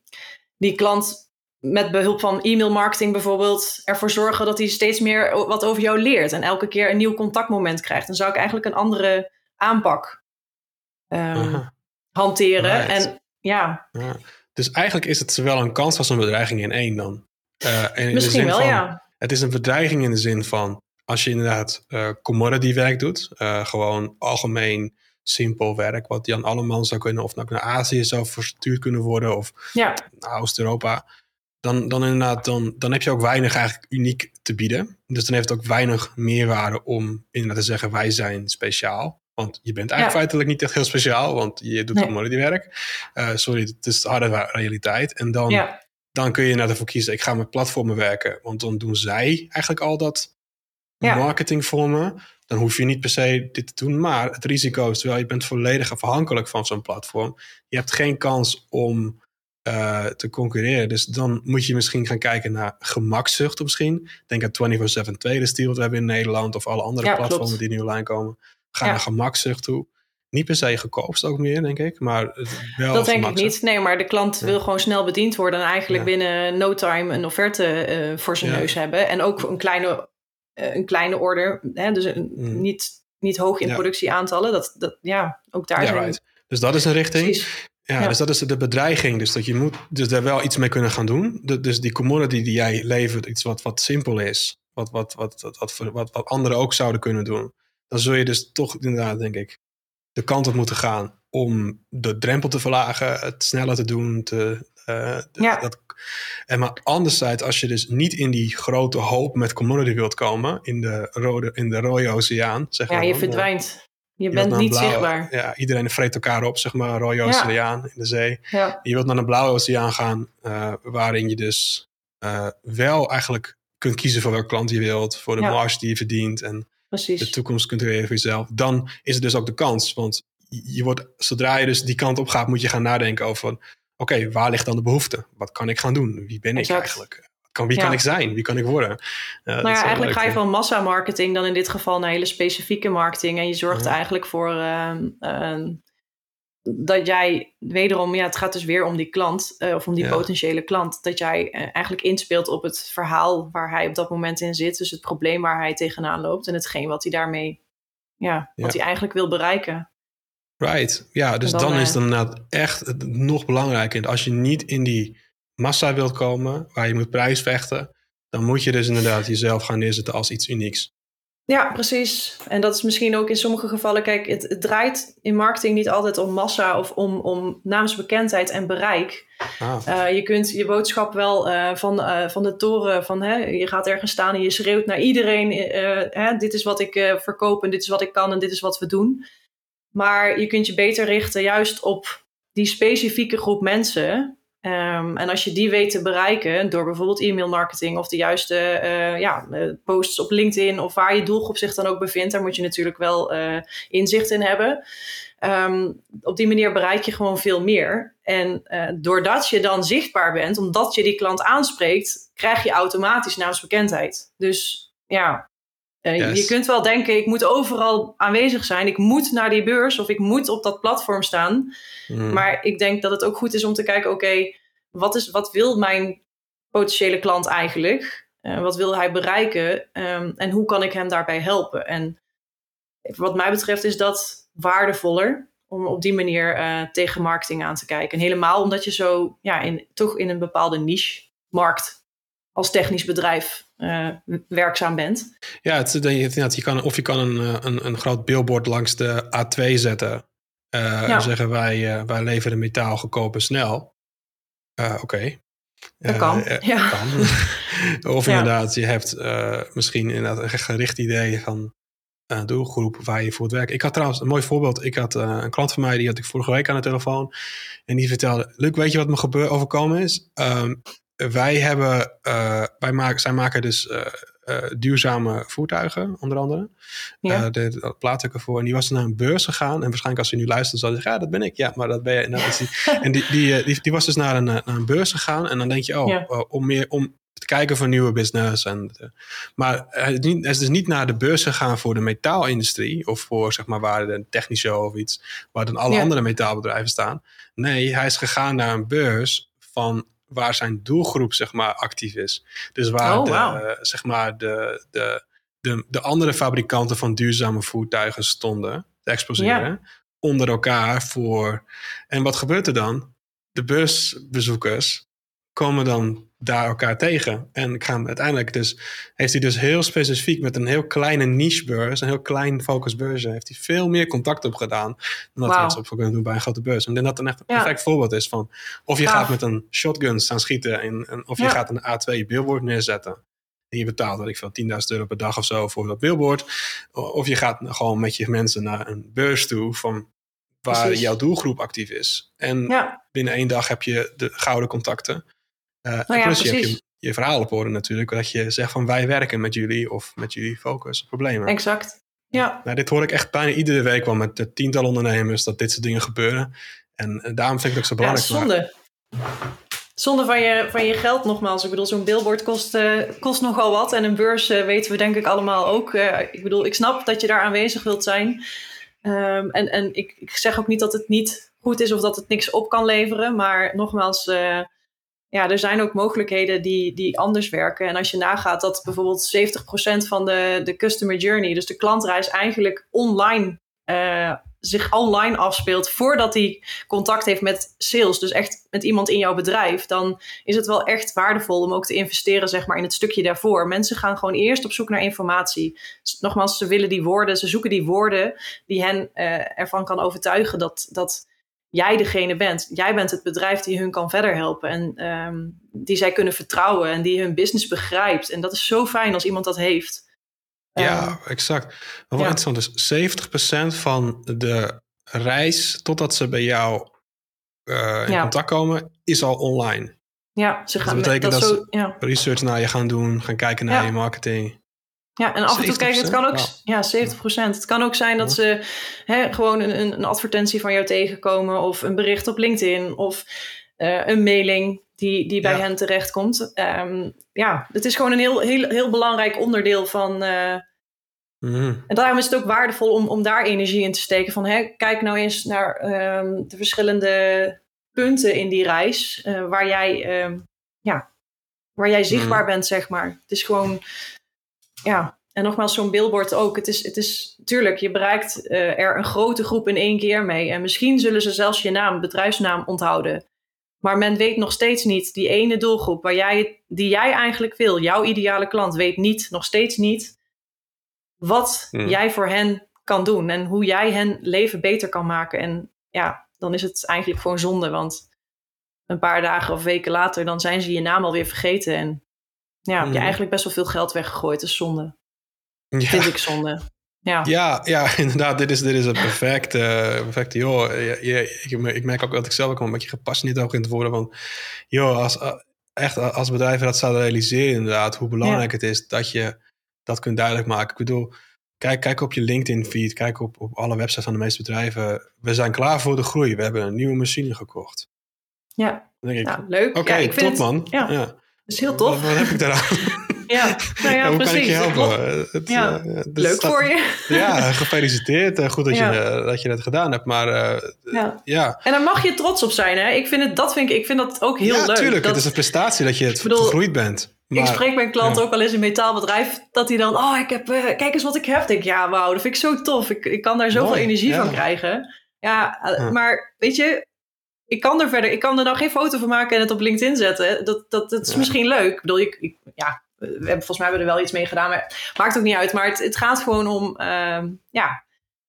die klant met behulp van e-mailmarketing bijvoorbeeld ervoor zorgen dat hij steeds meer wat over jou leert en elke keer een nieuw contactmoment krijgt. Dan zou ik eigenlijk een andere aanpak hanteren. En ja. ja. Dus eigenlijk is het zowel een kans als een bedreiging in één dan. Uh, in Misschien wel, ja het is een bedreiging in de zin van als je inderdaad uh, commodity werk doet, uh, gewoon algemeen simpel werk, wat Jan Alleman zou kunnen, of naar Azië zou verstuurd kunnen worden, of ja. naar Oost-Europa, dan, dan inderdaad, dan, dan heb je ook weinig eigenlijk uniek te bieden. Dus dan heeft het ook weinig meerwaarde om inderdaad te zeggen, wij zijn speciaal. Want je bent eigenlijk feitelijk niet echt heel speciaal, want je doet nee. commodity werk. Uh, sorry, het is de harde realiteit. En dan ja dan kun je naar ervoor kiezen, ik ga met platformen werken. Want dan doen zij eigenlijk al dat marketing voor me. Dan hoef je niet per se dit te doen. Maar het risico is, terwijl je bent volledig afhankelijk van zo'n platform. Je hebt geen kans om uh, te concurreren. Dus dan moet je misschien gaan kijken naar gemakzucht misschien. Denk aan 24-7 tweede stil wat we hebben in Nederland. Of alle andere platformen die nu online komen. Ga naar gemakzucht toe niet per se gekoopst ook meer, denk ik. Maar wel dat denk ik niet. Nee, maar de klant wil gewoon snel bediend worden en eigenlijk binnen no time een offerte uh, voor zijn neus hebben. En ook een kleine, uh, een kleine order. Hè? Dus een, mm. niet, niet hoog in productieaantallen. Dat, dat, ja, ook daar zijn... Right. Dus dat is een richting. Ja, dus dat is de bedreiging. Dus dat je moet dus daar wel iets mee kunnen gaan doen. De, dus die commodity die jij levert, iets wat, wat simpel is. Wat, wat, wat, wat, wat, wat, wat anderen ook zouden kunnen doen. Dan zul je dus toch inderdaad, denk ik, de kant op moeten gaan om de drempel te verlagen, het sneller te doen. Te, uh, ja. dat, en maar anderzijds, als je dus niet in die grote hoop met commodity wilt komen, in de rode, in de rode oceaan, zeg ja, je verdwijnt. Je, bent niet zichtbaar. Ja, iedereen vreet elkaar op, zeg maar, rode oceaan in de zee. Ja. Je wilt naar een blauwe oceaan gaan, uh, waarin je dus uh, wel eigenlijk kunt kiezen voor welke klant je wilt, voor de marge die je verdient en Precies. de toekomst kunt creëren voor jezelf. Dan is het dus ook de kans. Want je wordt, zodra je dus die kant op gaat, moet je gaan nadenken over van, oké, waar ligt dan de behoefte? Wat kan ik gaan doen? Wie ben ik eigenlijk? Kan, wie Ja. kan ik zijn? Wie kan ik worden? Dat Nou ja, eigenlijk ga je van massamarketing dan in dit geval naar hele specifieke marketing. En je zorgt Ja. eigenlijk voor ehm, ehm, dat jij wederom, ja, het gaat dus weer om die klant eh, of om die Ja. potentiële klant. Dat jij eh, eigenlijk inspeelt op het verhaal waar hij op dat moment in zit. Dus het probleem waar hij tegenaan loopt en hetgeen wat hij daarmee, ja, wat hij eigenlijk wil bereiken. Right, ja, dus En dan, dan, is eh, het inderdaad echt nog belangrijker. Als je niet in die massa wilt komen, waar je moet prijsvechten, dan moet je dus inderdaad jezelf gaan neerzetten als iets unieks. Ja, precies. En dat is misschien ook in sommige gevallen, kijk, het, het draait in marketing niet altijd om massa of om, om naamsbekendheid en bereik. Ah, Eh, je kunt je boodschap wel eh, van, eh, van de toren, van hè, je gaat ergens staan en je schreeuwt naar iedereen: hè, dit is wat ik verkoop en dit is wat ik kan en dit is wat we doen. Maar je kunt je beter richten juist op die specifieke groep mensen. Ehm, en als je die weet te bereiken door bijvoorbeeld e-mail marketing of de juiste eh, ja, eh, posts op LinkedIn of waar je doelgroep zich dan ook bevindt, daar moet je natuurlijk wel eh, inzicht in hebben. Ehm, op die manier bereik je gewoon veel meer. En eh, doordat je dan zichtbaar bent, omdat je die klant aanspreekt, krijg je automatisch naamsbekendheid. Dus ja, Yes. je kunt wel denken, ik moet overal aanwezig zijn. Ik moet naar die beurs of ik moet op dat platform staan. mm, Maar ik denk dat het ook goed is om te kijken, oké, wat wat, wat wil mijn potentiële klant eigenlijk? Eh, wat wil hij bereiken? Ehm, en hoe kan ik hem daarbij helpen? En wat mij betreft is dat waardevoller om op die manier eh, tegen marketing aan te kijken. En helemaal omdat je zo ja, in, toch in een bepaalde niche-markt als technisch bedrijf eh, werkzaam bent. Ja, het, is- dat je- kan, of je kan een, eh, een, een groot billboard langs de A2 zetten. eh, Ja. En zeggen wij, eh, wij leveren metaal goedkoop en snel. Eh, Oké. Dat Eh, kan. eh, ja. kan. of inderdaad, je hebt eh, misschien inderdaad een gericht idee van doelgroep waar je voor het werk. Ik had trouwens een mooi voorbeeld. Ik had eh, een klant van mij, die had ik vorige week aan de telefoon. En die vertelde, Luc, weet je wat me gebeur, overkomen is? Ehm, wij hebben, eh, wij maken, zij maken dus eh, eh, duurzame voertuigen, onder andere. Ja. De, plaat ervoor. En die was naar een beurs gegaan. En waarschijnlijk als ze nu luistert, zal ze zeggen, ja, dat ben ik. Ja, maar dat ben je. Nou, dat is die. En die, die, die, die was dus naar een, naar een beurs gegaan. En dan denk je, oh, Ja. eh, om meer om te kijken voor nieuwe business. En, maar hij is, niet, hij is dus niet naar de beurs gegaan voor de metaalindustrie. Of voor, zeg maar, waar de technische of iets. Waar dan alle Ja. andere metaalbedrijven staan. Nee, hij is gegaan naar een beurs van waar zijn doelgroep, zeg maar, actief is. Dus waar Oh, de, zeg maar, de, de, de, de andere fabrikanten van duurzame voertuigen stonden te exposeren. Onder elkaar voor. En wat gebeurt er dan? De beursbezoekers komen dan daar elkaar tegen. En gaan uiteindelijk dus, heeft hij dus heel specifiek met een heel kleine nichebeurs, een heel klein focusbeurs, heeft hij veel meer contact op gedaan dan dat Wauw. mensen op kunnen doen bij een grote beurs. En ik denk dat dat een echt een Ja. perfect voorbeeld is van of je gaat met een shotgun staan schieten en, en of je Ja. gaat een A2 billboard neerzetten. En je betaalt, weet ik veel, 10.000 euro per dag of zo voor dat billboard. Of je gaat gewoon met je mensen naar een beurs toe van waar Precies. jouw doelgroep actief is. En binnen één dag heb je de gouden contacten. Uh, Nou ja, plus je hebt je, je verhaal op natuurlijk. Dat je zegt van wij werken met jullie of met jullie focus op problemen. exact. Ja, Nou, dit hoor ik echt bijna iedere week wel met de tientallen ondernemers dat dit soort dingen gebeuren. En eh, daarom vind ik het ook zo ja belangrijk. maar- zonde. Zonde van je, van je geld nogmaals. Ik bedoel, zo'n billboard kost, eh, kost nogal wat. En een beurs eh, weten we denk ik allemaal ook. Eh, ik bedoel, ik snap dat je daar aanwezig wilt zijn. Ehm, en en ik, ik zeg ook niet dat het niet goed is of dat het niks op kan leveren. Maar nogmaals, eh, ja, er zijn ook mogelijkheden die, die anders werken. En als je nagaat dat bijvoorbeeld 70% van de, de customer journey, dus de klantreis, eigenlijk online eh, zich online afspeelt voordat hij contact heeft met sales, dus echt met iemand in jouw bedrijf, dan is het wel echt waardevol om ook te investeren zeg maar, in het stukje daarvoor. Mensen gaan gewoon eerst op zoek naar informatie. Nogmaals, ze willen die woorden, ze zoeken die woorden die hen eh, ervan kan overtuigen dat, dat jij degene bent. Jij bent het bedrijf die hun kan verder helpen en ehm, die zij kunnen vertrouwen en die hun business begrijpt. En dat is zo fijn als iemand dat heeft. Ja, Ehm, exact. Maar wel ja. interessant. Dus 70% van de reis totdat ze bij jou eh, in Ja. contact komen, is al online. Ja, ze Dus gaan dat betekent dat dat zo, ja. Research naar je gaan doen, gaan kijken naar je marketing. Ja, en af en toe, kijk, het kan ook, 70%? ja, 70%. Het kan ook zijn dat ze hè, gewoon een, een, advertentie van jou tegenkomen, of een bericht op LinkedIn, of eh, een mailing die, die bij Ja. hen terechtkomt. Ehm ja, het is gewoon een heel, heel, heel belangrijk onderdeel van. eh, Mhm. en daarom is het ook waardevol om, om daar energie in te steken. Van hè, kijk nou eens naar ehm, de verschillende punten in die reis eh, waar jij, ehm, ja, waar jij zichtbaar bent, zeg maar. Het is gewoon, ja. En nogmaals, zo'n billboard ook. Het is, het is tuurlijk, je bereikt eh, er een grote groep in één keer mee. En misschien zullen ze zelfs je naam, bedrijfsnaam onthouden. Maar men weet nog steeds niet, die ene doelgroep waar jij, die jij eigenlijk wil, jouw ideale klant, weet niet, nog steeds niet wat Hmm. jij voor hen kan doen en hoe jij hen leven beter kan maken. En ja, dan is het eigenlijk gewoon zonde, want een paar dagen of weken later, dan zijn ze je naam alweer vergeten. En ja, heb je Hmm. eigenlijk best wel veel geld weggegooid. Dat is zonde. Ja. Vind ik zonde. Ja. Ja, ja, inderdaad. Dit is, dit is een perfect, eh perfecte, joh. Je, je- ik, ik merk ook dat ik zelf ook wel een beetje gepassioneerd ook in te worden van, joh, als, eh, echt als bedrijven dat zouden realiseren inderdaad, hoe belangrijk het is dat je dat kunt duidelijk maken. Ik bedoel, kijk, kijk op je LinkedIn feed, kijk op, op alle websites van de meeste bedrijven. We zijn klaar voor de groei. We hebben een nieuwe machine gekocht. ja. Denk ik, Nou, leuk. oké, ja, ik vind top het, man. ja. Ja. Het is heel tof. wat heb ik daaraan? Ja, nou ja, hoe precies. kan ik je Het helpen? Eh, Het, Ja. eh, Leuk staat- voor je. Ja, gefeliciteerd. Eh, Goed dat, Ja. je, dat je dat gedaan hebt. Maar Ja. ja, En daar mag je trots op zijn. Hè? Ik, vind het, dat vind ik, ik vind dat ook heel ja leuk. tuurlijk. Dat- Het is een prestatie dat je het bedoel, gegroeid bent. Ik Maar- spreek mijn klant ja. ook wel eens in een metaalbedrijf. Dat hij dan, oh, ik heb, kijk eens wat ik heb. Ik denk, ja, wauw, dat vind ik zo tof. Ik, ik kan daar zoveel Mooi, energie ja. van krijgen. Ja, Ja. maar weet je, ik kan er verder, ik kan er nou geen foto van maken en het op LinkedIn zetten. Dat, dat, dat is misschien leuk. Ik bedoel, ik, ik- ja, we hebben, volgens mij hebben we er wel iets mee gedaan, maar maakt ook niet uit. Maar het, het gaat gewoon om, ehm, ja,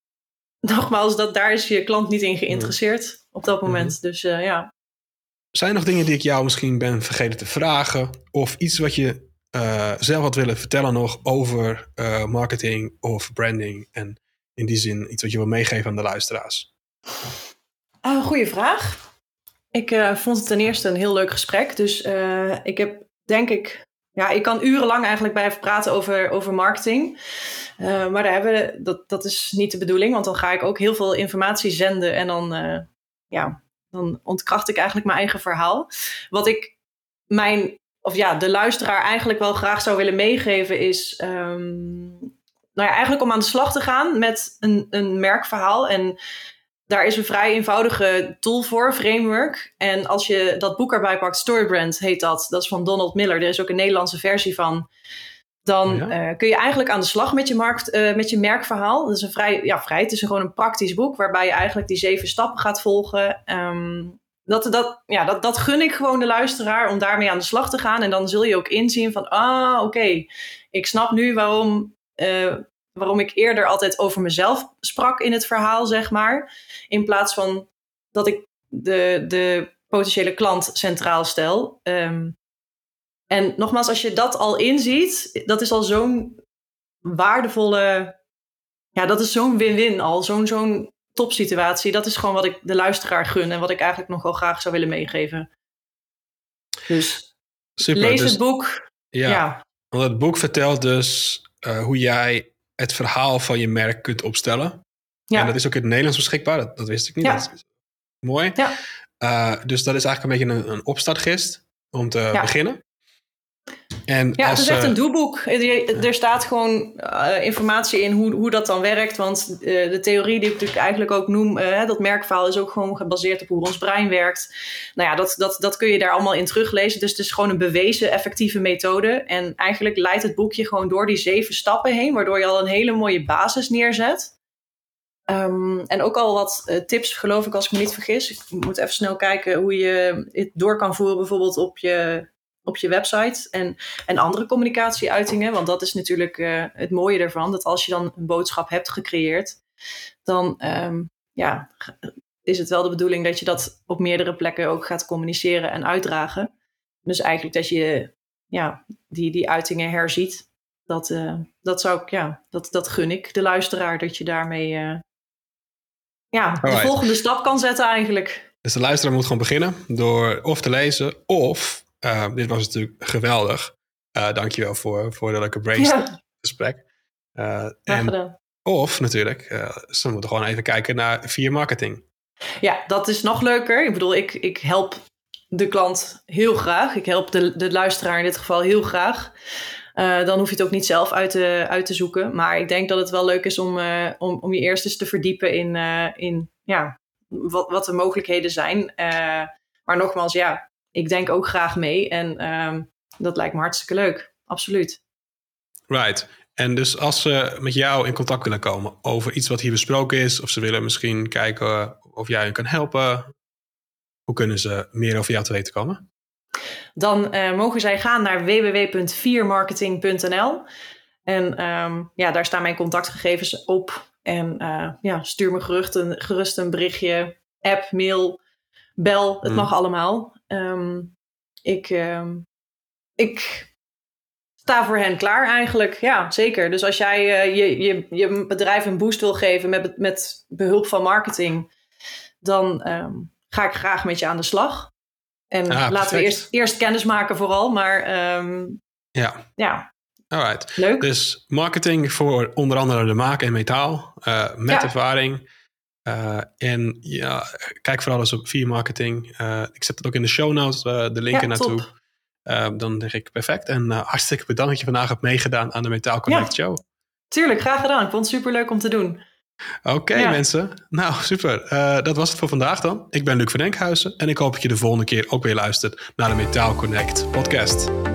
nogmaals, dat, daar is je klant niet in geïnteresseerd op dat moment. Mhm. Dus eh, ja. Zijn er nog dingen die ik jou misschien ben vergeten te vragen? Of iets wat je eh, zelf had willen vertellen nog over eh, marketing of branding? En in die zin iets wat je wil meegeven aan de luisteraars. Ah, goeie vraag. Ik eh, vond het ten eerste een heel leuk gesprek. Dus eh, ik heb, denk ik, ja, ik kan urenlang eigenlijk blijven praten over, over marketing. Eh, maar daar hebben dat, dat is niet de bedoeling, want dan ga ik ook heel veel informatie zenden en dan, ja, dan ontkracht ik eigenlijk mijn eigen verhaal. Wat ik mijn, of ja, de luisteraar eigenlijk wel graag zou willen meegeven is, ehm, nou ja, eigenlijk om aan de slag te gaan met een, een merkverhaal. En daar is een vrij eenvoudige tool voor, framework. En als je dat boek erbij pakt, Storybrand heet dat. Dat is van Donald Miller. Er is ook een Nederlandse versie van. Dan Oh ja? eh, kun je eigenlijk aan de slag met je, markt, eh, met je merkverhaal. Dat is een vrij, ja, vrij. Het is gewoon een praktisch boek waarbij je eigenlijk die zeven stappen gaat volgen. Ehm, dat, dat, ja, dat, dat gun ik gewoon de luisteraar om daarmee aan de slag te gaan. En dan zul je ook inzien van, ah, oké, ik snap nu waarom, eh, waarom ik eerder altijd over mezelf sprak in het verhaal, zeg maar. In plaats van dat ik de, de potentiële klant centraal stel. Ehm, en nogmaals, als je dat al inziet, dat is al zo'n waardevolle. Ja, dat is zo'n win-win al. Zo'n zo'n topsituatie. Dat is gewoon wat ik de luisteraar gun en wat ik eigenlijk nog wel graag zou willen meegeven. Dus Super. lees dus, het boek. ja, Ja. Want het boek vertelt dus eh, hoe jij het verhaal van je merk kunt opstellen. Ja. En dat is ook in het Nederlands beschikbaar. Dat, dat wist ik niet. Ja. Dat is mooi. Ja. Eh, dus dat is eigenlijk een beetje een, een opstartgist om te Ja. beginnen. En Ja, als, het is echt een doelboek. Er staat gewoon eh, informatie in hoe, hoe dat dan werkt. Want eh, de theorie die ik natuurlijk eigenlijk ook noem, eh, dat merkverhaal is ook gewoon gebaseerd op hoe ons brein werkt. Nou ja, dat, dat, dat kun je daar allemaal in teruglezen. Dus het is gewoon een bewezen effectieve methode. En eigenlijk leidt het boekje gewoon door die zeven stappen heen, waardoor je al een hele mooie basis neerzet. Ehm, en ook al wat tips, geloof ik, als ik me niet vergis. Ik moet even snel kijken hoe je het door kan voeren, bijvoorbeeld op je, op je website. En en andere communicatieuitingen. Want dat is natuurlijk eh, het mooie ervan. Dat als je dan een boodschap hebt gecreëerd, dan ehm, ja, is het wel de bedoeling dat je dat op meerdere plekken ook gaat communiceren en uitdragen. Dus eigenlijk dat je ja, die, die uitingen herziet. Dat, eh, dat zou ik, ja, dat, dat gun ik de luisteraar. Dat je daarmee eh, ja, de volgende stap kan zetten eigenlijk. Dus de luisteraar moet gewoon beginnen door of te lezen of Uh, dit was natuurlijk geweldig. Uh, dankjewel voor, voor de leuke brainstorm-gesprek. Ja. en, of natuurlijk, ze moeten gewoon even kijken naar via marketing. Ja, dat is nog leuker. Ik bedoel, ik, ik help de klant heel graag. Ik help de, de luisteraar in dit geval heel graag. Uh, dan hoef je het ook niet zelf uit te, uit te zoeken. Maar ik denk dat het wel leuk is om, uh, om, om je eerst eens te verdiepen in, uh, in ja, wat, wat de mogelijkheden zijn. maar nogmaals, ja, ik denk ook graag mee. En ehm, dat lijkt me hartstikke leuk. Absoluut. Right. En dus als ze met jou in contact willen komen over iets wat hier besproken is, of ze willen misschien kijken of jij hen kan helpen, hoe kunnen ze meer over jou te weten komen? Dan uh, mogen zij gaan naar www.viermarketing.nl. En um, ja, daar staan mijn contactgegevens op. En uh, ja, stuur me gerust een, gerust een berichtje, app, mail, bel. Het mm. mag allemaal. Um, ik, um, ik sta voor hen klaar eigenlijk. Ja, zeker. Dus als jij uh, je, je, je bedrijf een boost wil geven met, met behulp van marketing, dan ga ik graag met je aan de slag. En ah, laten we eerst, eerst kennis maken vooral, maar ja. ja. Alright. Leuk. Dus marketing voor onder andere de maak en metaal, uh, met ervaring. Uh, en ja, kijk vooral eens op via marketing. Uh, ik zet het ook in de show notes, de link ja, naartoe. dan denk ik perfect. En hartstikke bedankt dat je vandaag hebt meegedaan aan de Metaal Connect ja. Show. Tuurlijk, graag gedaan. Ik vond het super leuk om te doen. Oké mensen, nou super. Uh, dat was het voor vandaag dan. Ik ben Luc van Enkhuizen en ik hoop dat je de volgende keer ook weer luistert naar de Metaal Connect podcast.